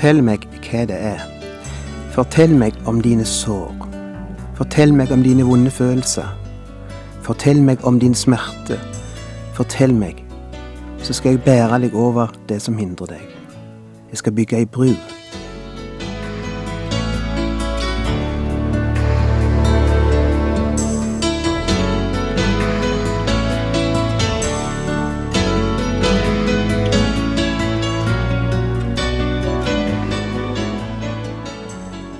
Fortell meg hva det er. Fortell meg om dine sår. Fortell meg om dine vonde følelser. Fortell meg om din smerte. Fortell meg, så skal jeg bære deg over det som hindrer deg. Jeg skal bygge ei bru.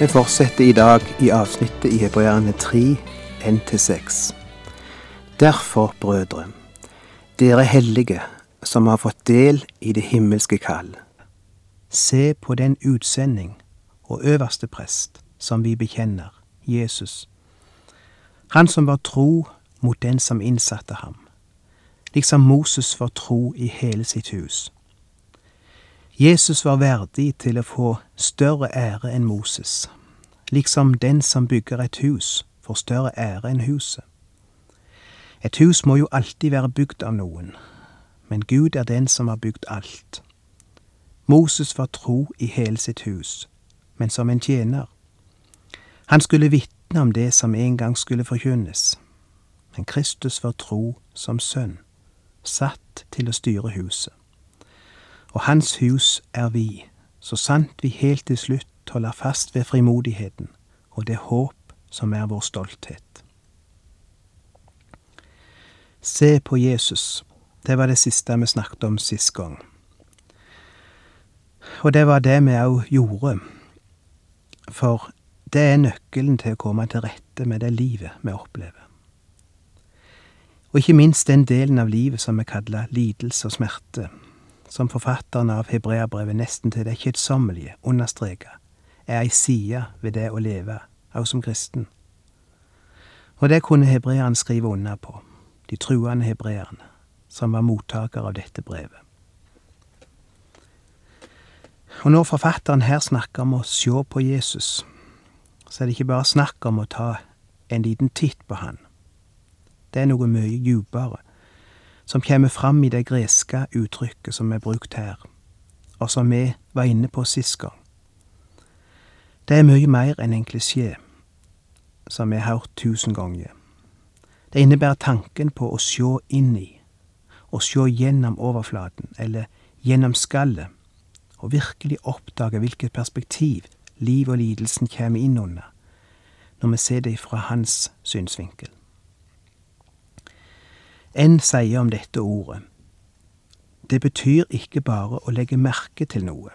Vi fortsetter i dag i avsnittet i Hebreerne 3, 1-6. Derfor, brødre, dere hellige som har fått del i det himmelske kall, se på den utsending og øverste prest som vi bekjenner, Jesus, han som var tro mot den som innsatte ham, liksom Moses var tro i hele sitt hus. Jesus var verdig til å få større ære enn Moses, liksom den som bygger et hus får større ære enn huset. Et hus må jo alltid være bygd av noen, men Gud er den som har bygd alt. Moses var tro i hele sitt hus, men som en tjener. Han skulle vitne om det som en gang skulle forkynnes, men Kristus var tro som sønn, satt til å styre huset og Hans hus er vi, så sant vi helt til slutt holder fast ved frimodigheten og det håp som er vår stolthet. Se på Jesus, det var det siste vi snakket om sist gang. Og det var det vi òg gjorde, for det er nøkkelen til å komme til rette med det livet vi opplever. Og ikke minst den delen av livet som vi kaller lidelse og smerte, som forfatteren av hebreabrevet nesten til det kjedsommelige understreker, er ei side ved det å leve, òg som kristen. Og det kunne hebreerne skrive under på, de truende hebreerne, som var mottaker av dette brevet. Og når forfatteren her snakker om å se på Jesus, så er det ikke bare snakk om å ta en liten titt på han. Det er noe mye djupere som kommer fram i det greske uttrykket som er brukt her, og som vi var inne på sist gang. Det er mye mer enn en klisjé, som vi har hørt tusen ganger. Det innebærer tanken på å sjå inn i, å sjå gjennom overflaten, eller gjennom skallet, og virkelig oppdage hvilket perspektiv liv og lidelsen kommer inn under, når vi ser det fra hans synsvinkel. En sier om dette ordet. Det betyr ikke bare å legge merke til noe.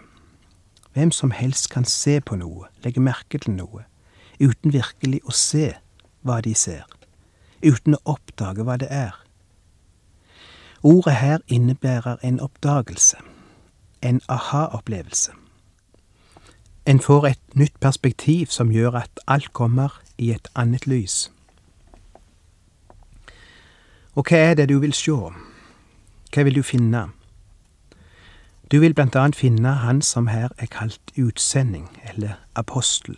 Hvem som helst kan se på noe, legge merke til noe, uten virkelig å se hva de ser, uten å oppdage hva det er. Ordet her innebærer en oppdagelse, en aha-opplevelse. En får et nytt perspektiv som gjør at alt kommer i et annet lys. Og hva er det du vil sjå? Hva vil du finne? Du vil blant annet finne han som her er kalt utsending, eller apostel.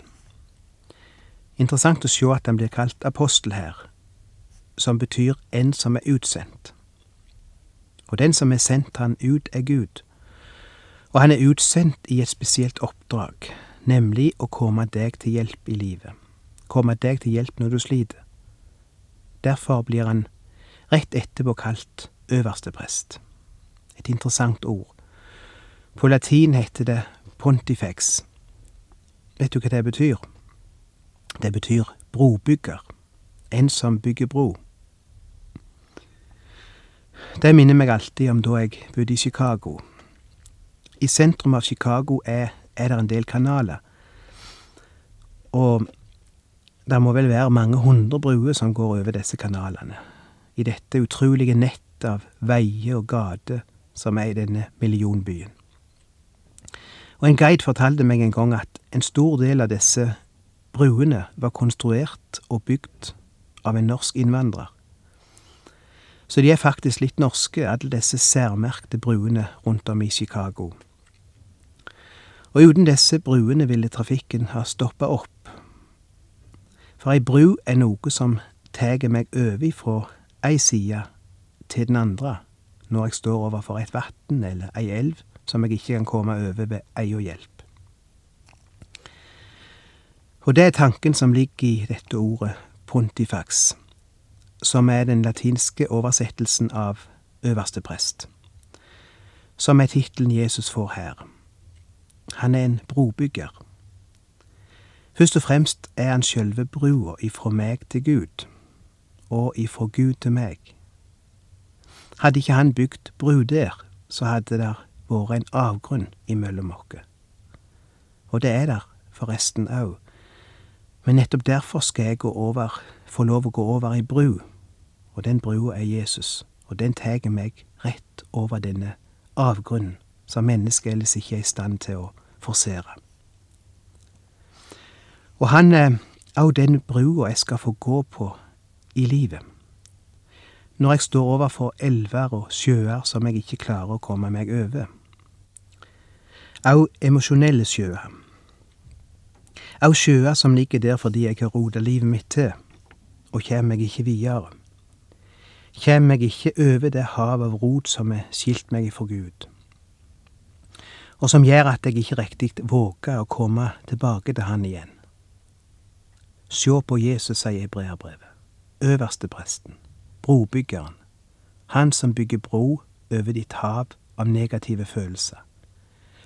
Interessant å sjå at han blir kalt apostel her, som betyr en som er utsendt. Og den som er sendt han ut, er Gud. Og han er utsendt i et spesielt oppdrag, nemlig å komme deg til hjelp i livet. Komme deg til hjelp når du sliter. Derfor blir han rett etterpå kalt øverste prest. Et interessant ord. På latin heter det pontifex. Vet du hva det betyr? Det betyr brobygger. En som bygger bro. Det minner meg alltid om da jeg bodde i Chicago. I sentrum av Chicago er, er det en del kanaler. Og det må vel være mange hundre bruer som går over disse kanalene i dette utrolige nettet av veier og gater som er i denne millionbyen. Og en guide fortalte meg en gang at en stor del av disse bruene var konstruert og bygd av en norsk innvandrer. Så de er faktisk litt norske, alle disse særmerkte bruene rundt om i Chicago. Og uten disse bruene ville trafikken ha stoppa opp. For ei bru er noe som tar meg over fra ei side til den andre når jeg står overfor et vann eller ei elv som jeg ikke kan komme over ved ei og hjelp. Og det er tanken som ligger i dette ordet pontifax, som er den latinske oversettelsen av øverste prest, som er tittelen Jesus får her. Han er en brobygger. Først og fremst er han sjølve brua ifra meg til Gud, og ifra Gud til meg. Hadde ikke han bygd bru der, så hadde det vært en avgrunn imellom oss. Og det er der forresten òg. Men nettopp derfor skal jeg gå over, få lov å gå over ei bru, og den brua er Jesus, og den tar meg rett over denne avgrunnen som mennesket ellers ikke er i stand til å forsere. Og han er òg den brua jeg skal få gå på i livet. Når jeg står overfor elver og sjøer som jeg ikke klarer å komme meg over. Au emosjonelle sjøer. Au sjøer som ligger der fordi jeg har rota livet mitt til, og kjem meg ikke videre. Kjem meg ikke over det hav av rot som har skilt meg ifra Gud og som gjør at jeg ikke riktig våger å komme tilbake til Han igjen. Sjå på Jesus, sier hebreerbrevet. Øverste presten, brobyggeren, han som bygger bro over ditt hav av negative følelser,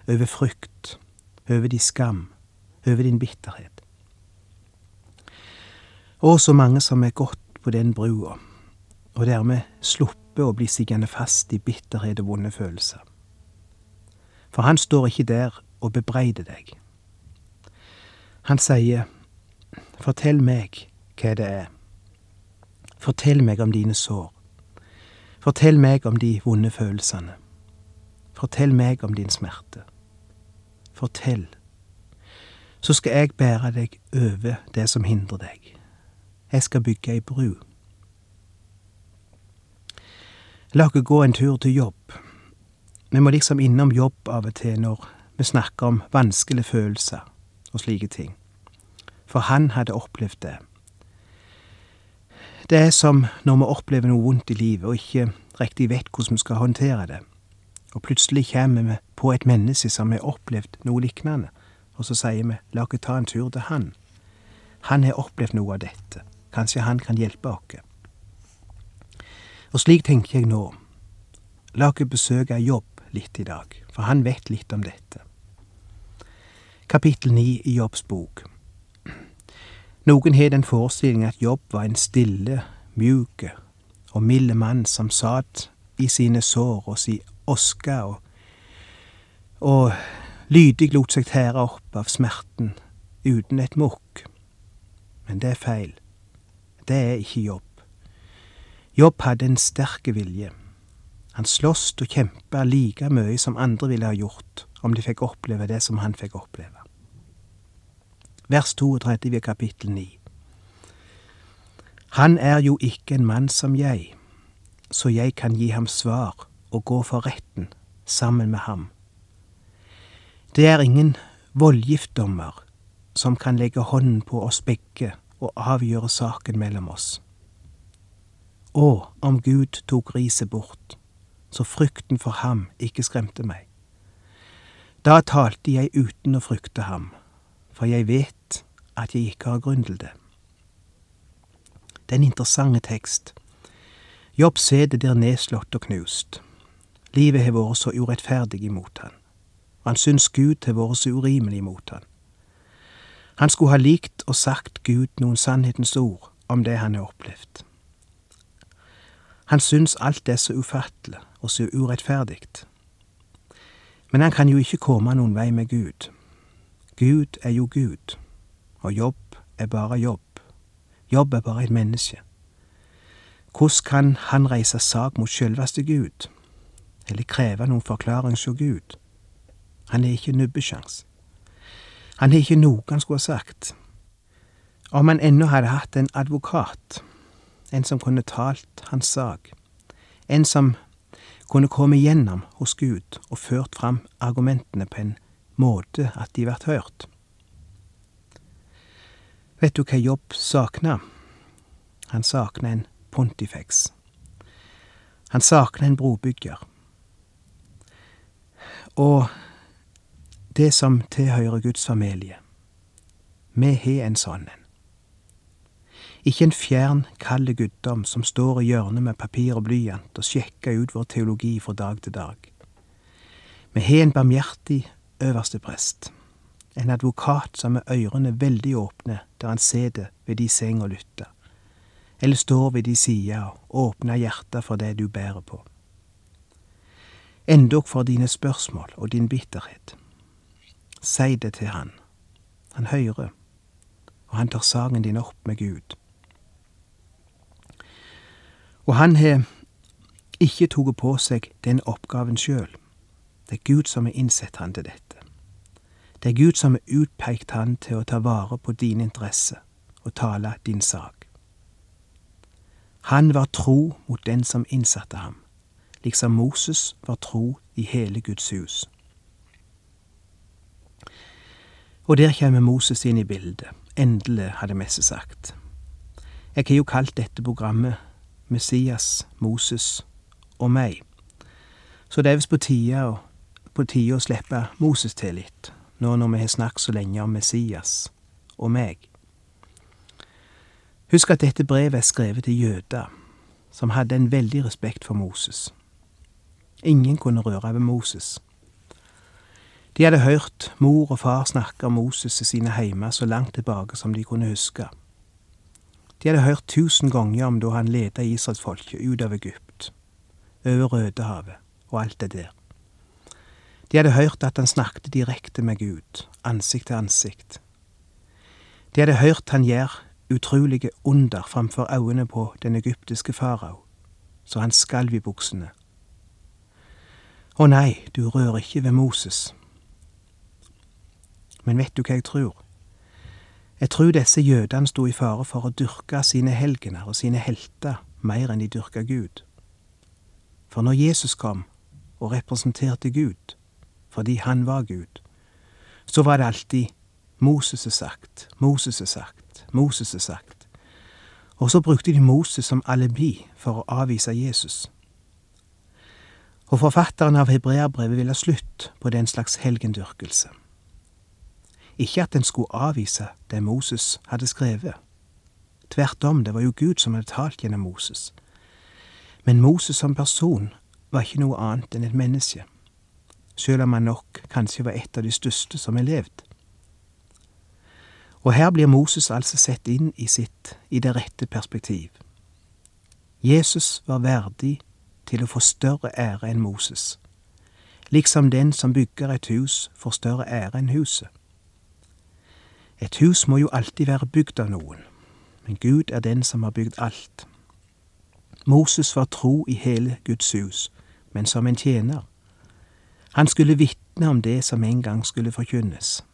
over frykt, over din skam, over din bitterhet. Og så mange som er gått på den brua, og dermed sluppet å bli siggende fast i bitterhet og vonde følelser. For han står ikke der og bebreider deg. Han sier, Fortell meg hva det er. Fortell meg om dine sår. Fortell meg om de vonde følelsene. Fortell meg om din smerte. Fortell. Så skal jeg bære deg over det som hindrer deg. Jeg skal bygge ei bru. La oss gå en tur til jobb. Vi må liksom innom jobb av og til når vi snakker om vanskelige følelser og slike ting. For han hadde opplevd det. Det er som når vi opplever noe vondt i livet og ikke riktig vet hvordan vi skal håndtere det. Og plutselig kommer vi på et menneske som har opplevd noe lignende, og så sier vi la oss ta en tur til han. Han har opplevd noe av dette. Kanskje han kan hjelpe oss. Og slik tenker jeg nå. La oss besøke jobb litt i dag, for han vet litt om dette. Kapittel ni i Jobbs bok. Noen har den forestilling at Jobb var en stille, mjuke og milde mann som satt i sine sår og si oska og, og lydig lot seg tære opp av smerten uten et mukk. Men det er feil. Det er ikke Jobb. Jobb hadde en sterk vilje. Han sloss og kjempa like mye som andre ville ha gjort om de fikk oppleve det som han fikk oppleve. Vers 32 ved kapittel 9. Han er jo ikke en mann som jeg, så jeg kan gi ham svar og gå for retten sammen med ham. Det er ingen voldgiftdommer som kan legge hånden på oss begge og avgjøre saken mellom oss. Å, om Gud tok riset bort, så frykten for ham ikke skremte meg. Da talte jeg uten å frykte ham, for jeg vet at jeg ikke har til det. Det er en interessant tekst. Jobb sitter der nedslått og knust. Livet har vært så urettferdig imot han, han syns Gud har vært så urimelig imot han. Han skulle ha likt og sagt Gud noen sannhetens ord om det han har opplevd. Han syns alt er så ufattelig og så urettferdig. Men han kan jo ikke komme noen vei med Gud. Gud er jo Gud, og jobb er bare jobb. Jobb er bare et menneske. Hvordan kan han reise sak mot sjølveste Gud? eller kreve noen forklaring hos Gud. Han er ikke nubbesjans. Han har ikke noe han skulle ha sagt. Om han ennå hadde hatt en advokat, en som kunne talt hans sak, en som kunne komme gjennom hos Gud og ført fram argumentene på en måte at de ble hørt. Vet du hva Jobb sakna? Han sakna en pontifex. Han sakna en brobygger. Og det som tilhører Guds familie. Vi har en sånn en. Ikke en fjern, kald guddom som står i hjørnet med papir og blyant og sjekker ut vår teologi fra dag til dag. Vi har en barmhjertig øverste prest, en advokat som med ørene veldig åpne der han sitter ved de seng og lytter, eller står ved de sida og åpner hjertet for det du bærer på. Endog for dine spørsmål og din bitterhet. Si det til han. Han hører, og han tar saken din opp med Gud. Og han har ikke tatt på seg den oppgaven sjøl. Det er Gud som har innsett han til dette. Det er Gud som har utpekt han til å ta vare på din interesse og tale din sak. Han var tro mot den som innsatte ham, liksom Moses var tro i hele Guds hus. Og der kommer Moses inn i bildet. Endelig, hadde Messe sagt. Jeg har jo kalt dette programmet Messias, Moses og meg. Så det er visst på tide å slippe Moses til litt, nå når vi har snakket så lenge om Messias og meg. Husk at dette brevet er skrevet til jøder, som hadde en veldig respekt for Moses. Ingen kunne røre ved Moses. De hadde hørt mor og far snakke om Moses i sine heimer så langt tilbake som de kunne huske. De hadde hørt tusen ganger om da han ledet israelsfolket ut av Egypt, over Rødehavet og alt det der. De hadde hørt at han snakket direkte med Gud, ansikt til ansikt. De hadde hørt han gjør utrolige under framfor øynene på den egyptiske farao, så han skalv i buksene. Å nei, du rører ikke ved Moses. Men vet du hva jeg tror? Jeg tror disse jødene sto i fare for å dyrke sine helgener og sine helter mer enn de dyrka Gud. For når Jesus kom og representerte Gud, fordi han var Gud, så var det alltid Moses er sagt, Moses er sagt, Moses er sagt. Og så brukte de Moses som alibi for å avvise Jesus. Og forfatteren av hebreerbrevet ville ha slutt på den slags helgendyrkelse. Ikke at en skulle avvise det Moses hadde skrevet. Tvert om, det var jo Gud som hadde talt gjennom Moses. Men Moses som person var ikke noe annet enn et menneske sjøl om han nok kanskje var et av de største som har levd. Og her blir Moses altså sett inn i sitt i det rette perspektiv. Jesus var verdig til å få større ære enn Moses, liksom den som bygger et hus får større ære enn huset. Et hus må jo alltid være bygd av noen, men Gud er den som har bygd alt. Moses var tro i hele Guds hus, men som en tjener. Han skulle vitne om det som en gang skulle forkynnes.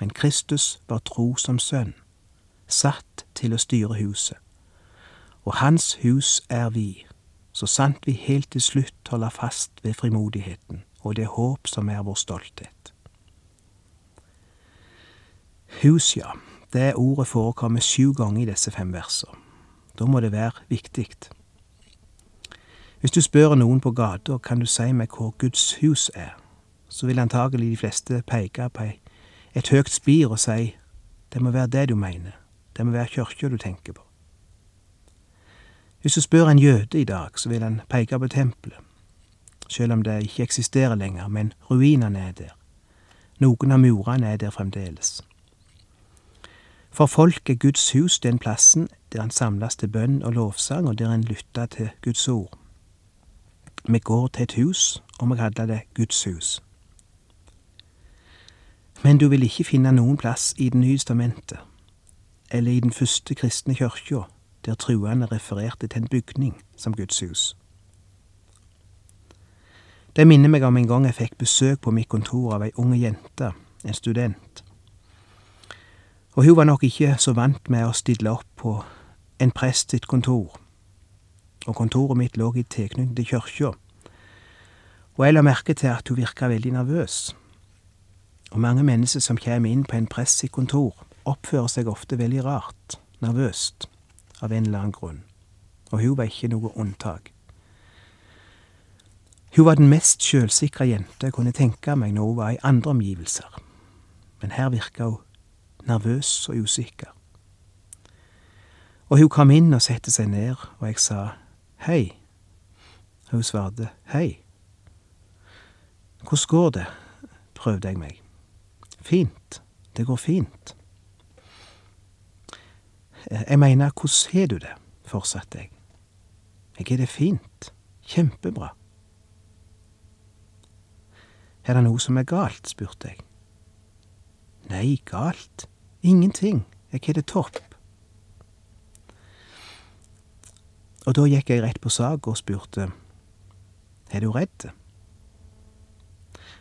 Men Kristus var tro som sønn, satt til å styre huset. Og hans hus er vi, så sant vi helt til slutt holder fast ved frimodigheten og det håp som er vår stolthet. Hus, ja, det ordet forekommer sju ganger i disse fem versene. Da må det være viktig. Hvis du spør noen på gata kan du si meg hvor Guds hus er, så vil antagelig de fleste peke på et høyt spir og si det må være det du mener, det må være kirka du tenker på. Hvis du spør en jøde i dag, så vil han peke på tempelet, selv om det ikke eksisterer lenger, men ruinene er der. Noen av murene er der fremdeles. For folk er Guds hus den plassen der han samles til bønn og lovsang, og der en lytter til Guds ord. Vi går til et hus, og vi kaller det Guds hus. Men du vil ikke finne noen plass i Det nye testamentet, eller i den første kristne kirka, der truende refererte til en bygning som Guds hus. Det minner meg om en gang jeg fikk besøk på mitt kontor av ei unge jente, en student. Og hun var nok ikke så vant med å stille opp på en prest sitt kontor, og kontoret mitt lå i tilknytning til kirka, og jeg la merke til at hun virka veldig nervøs. Og mange mennesker som kommer inn på en press sitt kontor, oppfører seg ofte veldig rart, nervøst, av en eller annen grunn, og hun var ikke noe unntak. Hun var den mest sjølsikre jente jeg kunne tenke meg når hun var i andre omgivelser, men her virka hun nervøs og usikker. Og hun kom inn og satte seg ned, og jeg sa hei. Hun svarte hei. Hvordan går det? prøvde jeg meg. Fint, det går fint. Jeg mener, hvordan har du det? fortsatte jeg. Jeg har det fint, kjempebra. Er det noe som er galt? spurte jeg. Nei, galt? Ingenting, jeg har det topp. Og da gikk jeg rett på sak og spurte, er du redd?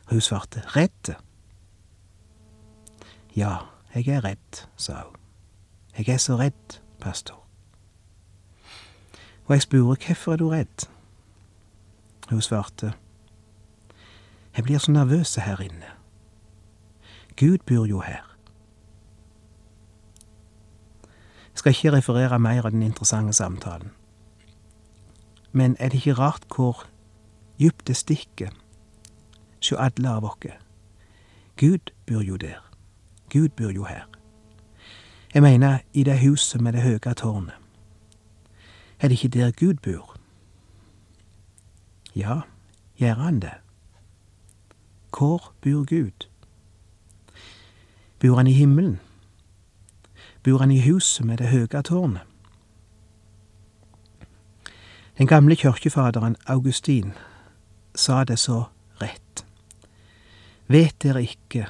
Og hun svarte, redd? Ja, jeg er redd, sa hun. Jeg er så redd, pastor. Og jeg spurte, hvorfor er du redd? Hun svarte, jeg blir så nervøs her inne. Gud bor jo her. Jeg skal ikke referere mer av den interessante samtalen. Men er det ikke rart hvor djupt det stikker hos alle av oss? Gud bor jo der. Gud bor jo her. Jeg mener i det huset med det høye tårnet. Er det ikke der Gud bor? Ja, gjør han det? Hvor bor Gud? Bor han i himmelen? Bor han i huset med det høye tårnet? Den gamle kirkefaderen Augustin sa det så rett. Vet dere ikke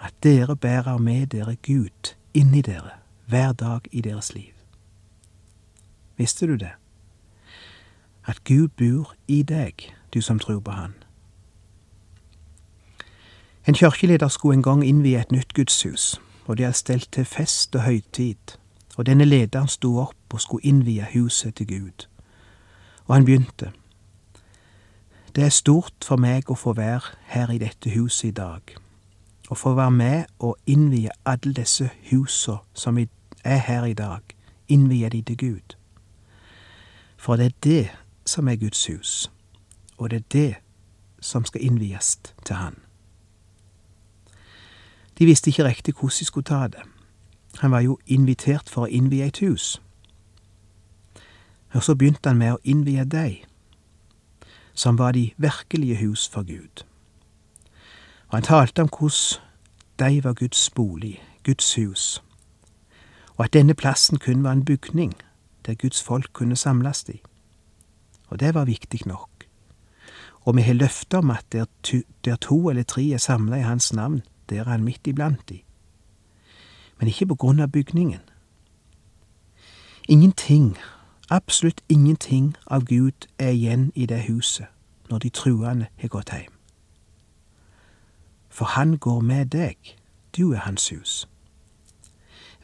at dere bærer med dere Gud inni dere hver dag i deres liv? Visste du det? At Gud bor i deg, du som tror på Han. En kirkeleder skulle en gang innvie et nytt gudshus, og de hadde stelt til fest og høytid, og denne lederen sto opp og skulle innvie huset til Gud. Og han begynte. Det er stort for meg å få være her i dette huset i dag, og få være med og innvie alle disse husene som er her i dag, innvie de til Gud. For det er det som er Guds hus, og det er det som skal innvies til Han. De visste ikke riktig hvordan de skulle ta det. Han var jo invitert for å innvie et hus. Og så begynte han med å innvie deg, som var de virkelige hus for Gud. Og han talte om hvordan de var Guds bolig, Guds hus, og at denne plassen kun var en bygning der Guds folk kunne samles i. Og det var viktig nok. Og vi har løfte om at der, der to eller tre er samla i Hans navn, der er han midt iblant de. Men ikke på grunn av bygningen. Ingenting, absolutt ingenting av Gud er igjen i det huset når de truende har gått hjem. For han går med deg, du er hans hus.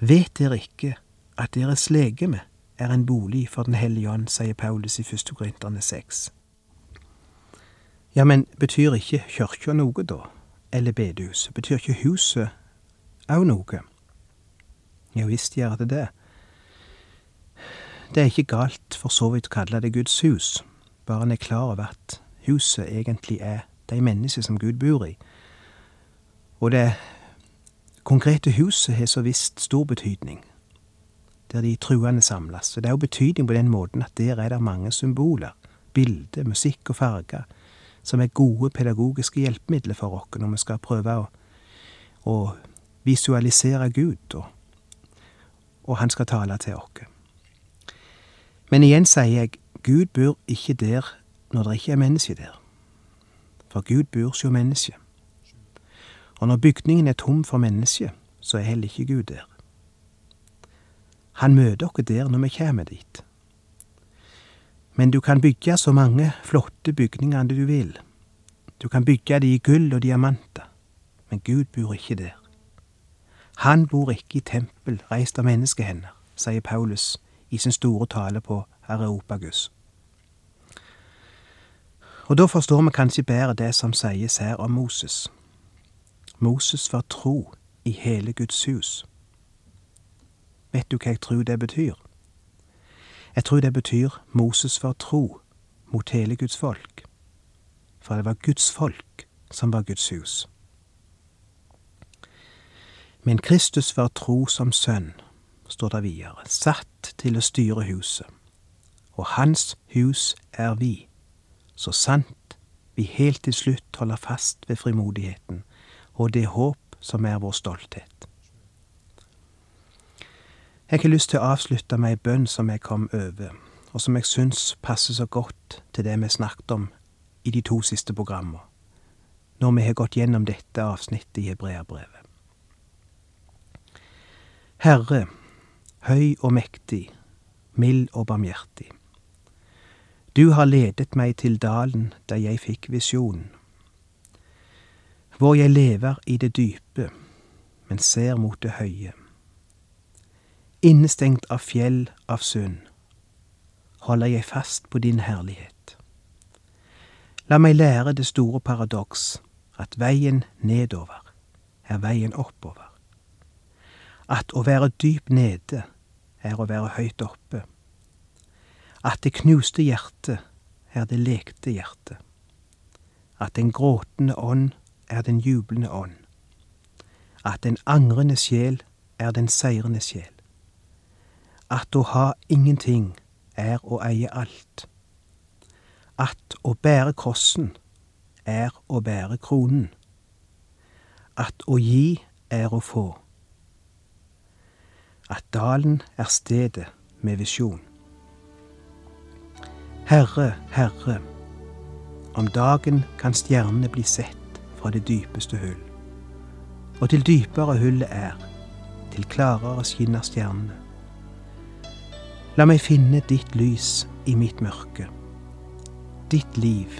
Vet dere ikke at deres legeme er en bolig for Den hellige ånd, sier Paulus i 1. Korinterne 6. Ja, men betyr ikke kyrkja noe, da? Eller bedehuset? Betyr ikke huset òg noe? Ja visst gjør det det. Det er ikke galt for så vidt å kalle det Guds hus, bare en er klar over at huset egentlig er de mennesker som Gud bor i. Og det konkrete huset har så visst stor betydning der de truende samles. Og det er jo betydning på den måten at der er det mange symboler, bilder, musikk og farger, som er gode pedagogiske hjelpemidler for oss når vi skal prøve å, å visualisere Gud, og, og han skal tale til oss. Men igjen sier jeg, Gud bor ikke der når det ikke er mennesker der. For Gud bor hos mennesket. Og når bygningen er tom for mennesker, så er heller ikke Gud der. Han møter oss der når vi kommer dit. Men du kan bygge så mange flotte bygninger du vil, Du kan bygge de i gull og diamanter, men Gud bor ikke der. Han bor ikke i tempel reist av menneskehender, sier Paulus i sin store tale på Areopagus. Og da forstår vi kanskje bedre det som sies her om Moses. Moses var tro i hele Guds hus. Vet du hva jeg tror det betyr? Jeg tror det betyr Moses var tro mot hele Guds folk. For det var Guds folk som var Guds hus. Men Kristus var tro som sønn, står det videre, satt til å styre huset. Og hans hus er vi, så sant vi helt til slutt holder fast ved frimodigheten og det håp som er vår stolthet. Jeg har lyst til å avslutte med ei bønn som jeg kom over, og som jeg syns passer så godt til det vi snakket om i de to siste programmene, når vi har gått gjennom dette avsnittet i Hebreabrevet. Herre, høy og mektig, mild og barmhjertig. Du har ledet meg til dalen der jeg fikk visjonen hvor jeg lever i det dype, men ser mot det høye. Innestengt av fjell av sund, holder jeg fast på din herlighet. La meg lære det store paradoks, at veien nedover er veien oppover. At å være dyp nede er å være høyt oppe. At det knuste hjertet er det lekte hjertet. At den gråtende ånd er den jublende ånd, at den angrende sjel er den seirende sjel, at å ha ingenting er å eie alt, at å bære krossen er å bære kronen, at å gi er å få, at dalen er stedet med visjon. Herre, Herre, om dagen kan stjernene bli sett fra det dypeste hull. Og til dypere hullet er, til klarere skinner stjernene. La meg finne ditt lys i mitt mørke, ditt liv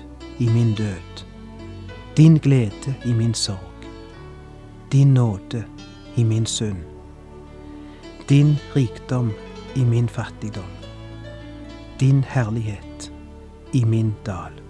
i min død, din glede i min sorg, din nåde i min synd, din rikdom i min fattigdom, din herlighet i min dal.